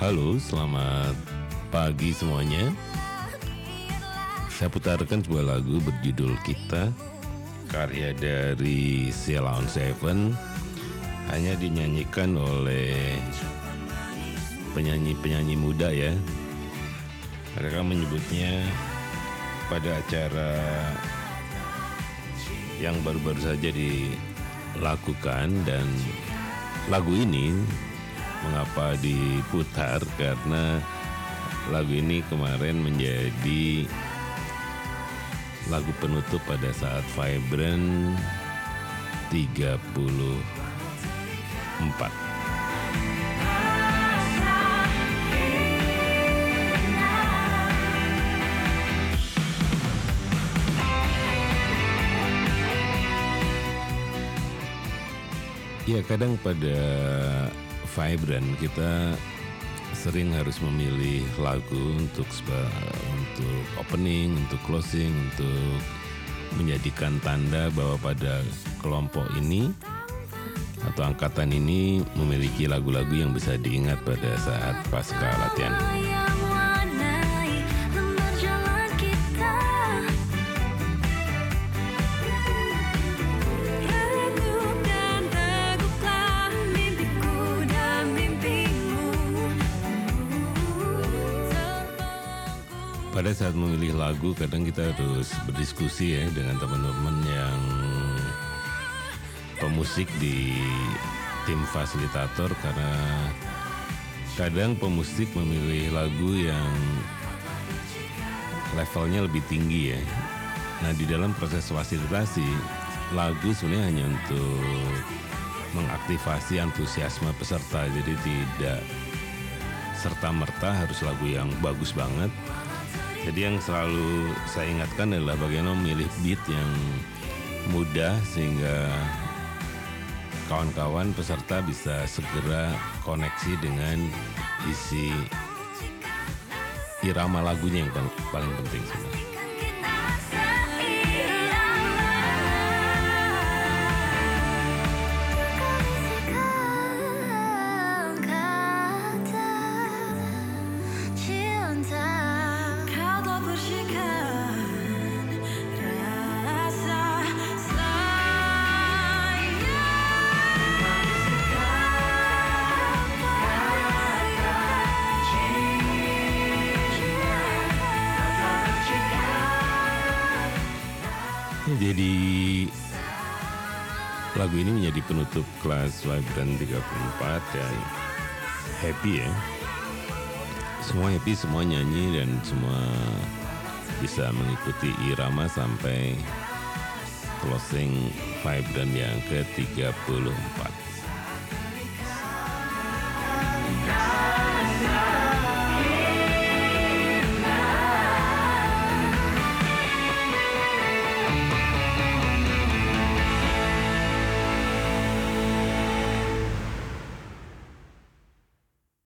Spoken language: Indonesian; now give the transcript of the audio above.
Halo, selamat pagi semuanya. Saya putarkan sebuah lagu berjudul Kita, karya dari Sheila on Seven, hanya dinyanyikan oleh penyanyi-penyanyi muda ya. Mereka menyebutnya pada acara yang baru-baru saja dilakukan dan lagu ini mengapa diputar karena lagu ini kemarin menjadi lagu penutup pada saat Vibrant 34 Ya kadang pada Vibrant kita sering harus memilih lagu untuk untuk opening, untuk closing, untuk menjadikan tanda bahwa pada kelompok ini atau angkatan ini memiliki lagu-lagu yang bisa diingat pada saat pasca latihan. Pada saat memilih lagu kadang kita harus berdiskusi ya dengan teman-teman yang pemusik di tim fasilitator karena kadang pemusik memilih lagu yang levelnya lebih tinggi ya. Nah di dalam proses fasilitasi lagu sebenarnya hanya untuk mengaktifasi antusiasme peserta jadi tidak serta merta harus lagu yang bagus banget. Jadi yang selalu saya ingatkan adalah bagaimana memilih beat yang mudah sehingga kawan-kawan peserta bisa segera koneksi dengan isi irama lagunya yang paling, penting sebenarnya. Jadi lagu ini menjadi penutup kelas Vibrant 34 dan happy ya. Semua happy, semua nyanyi dan semua bisa mengikuti irama sampai closing Vibrant yang ke-34.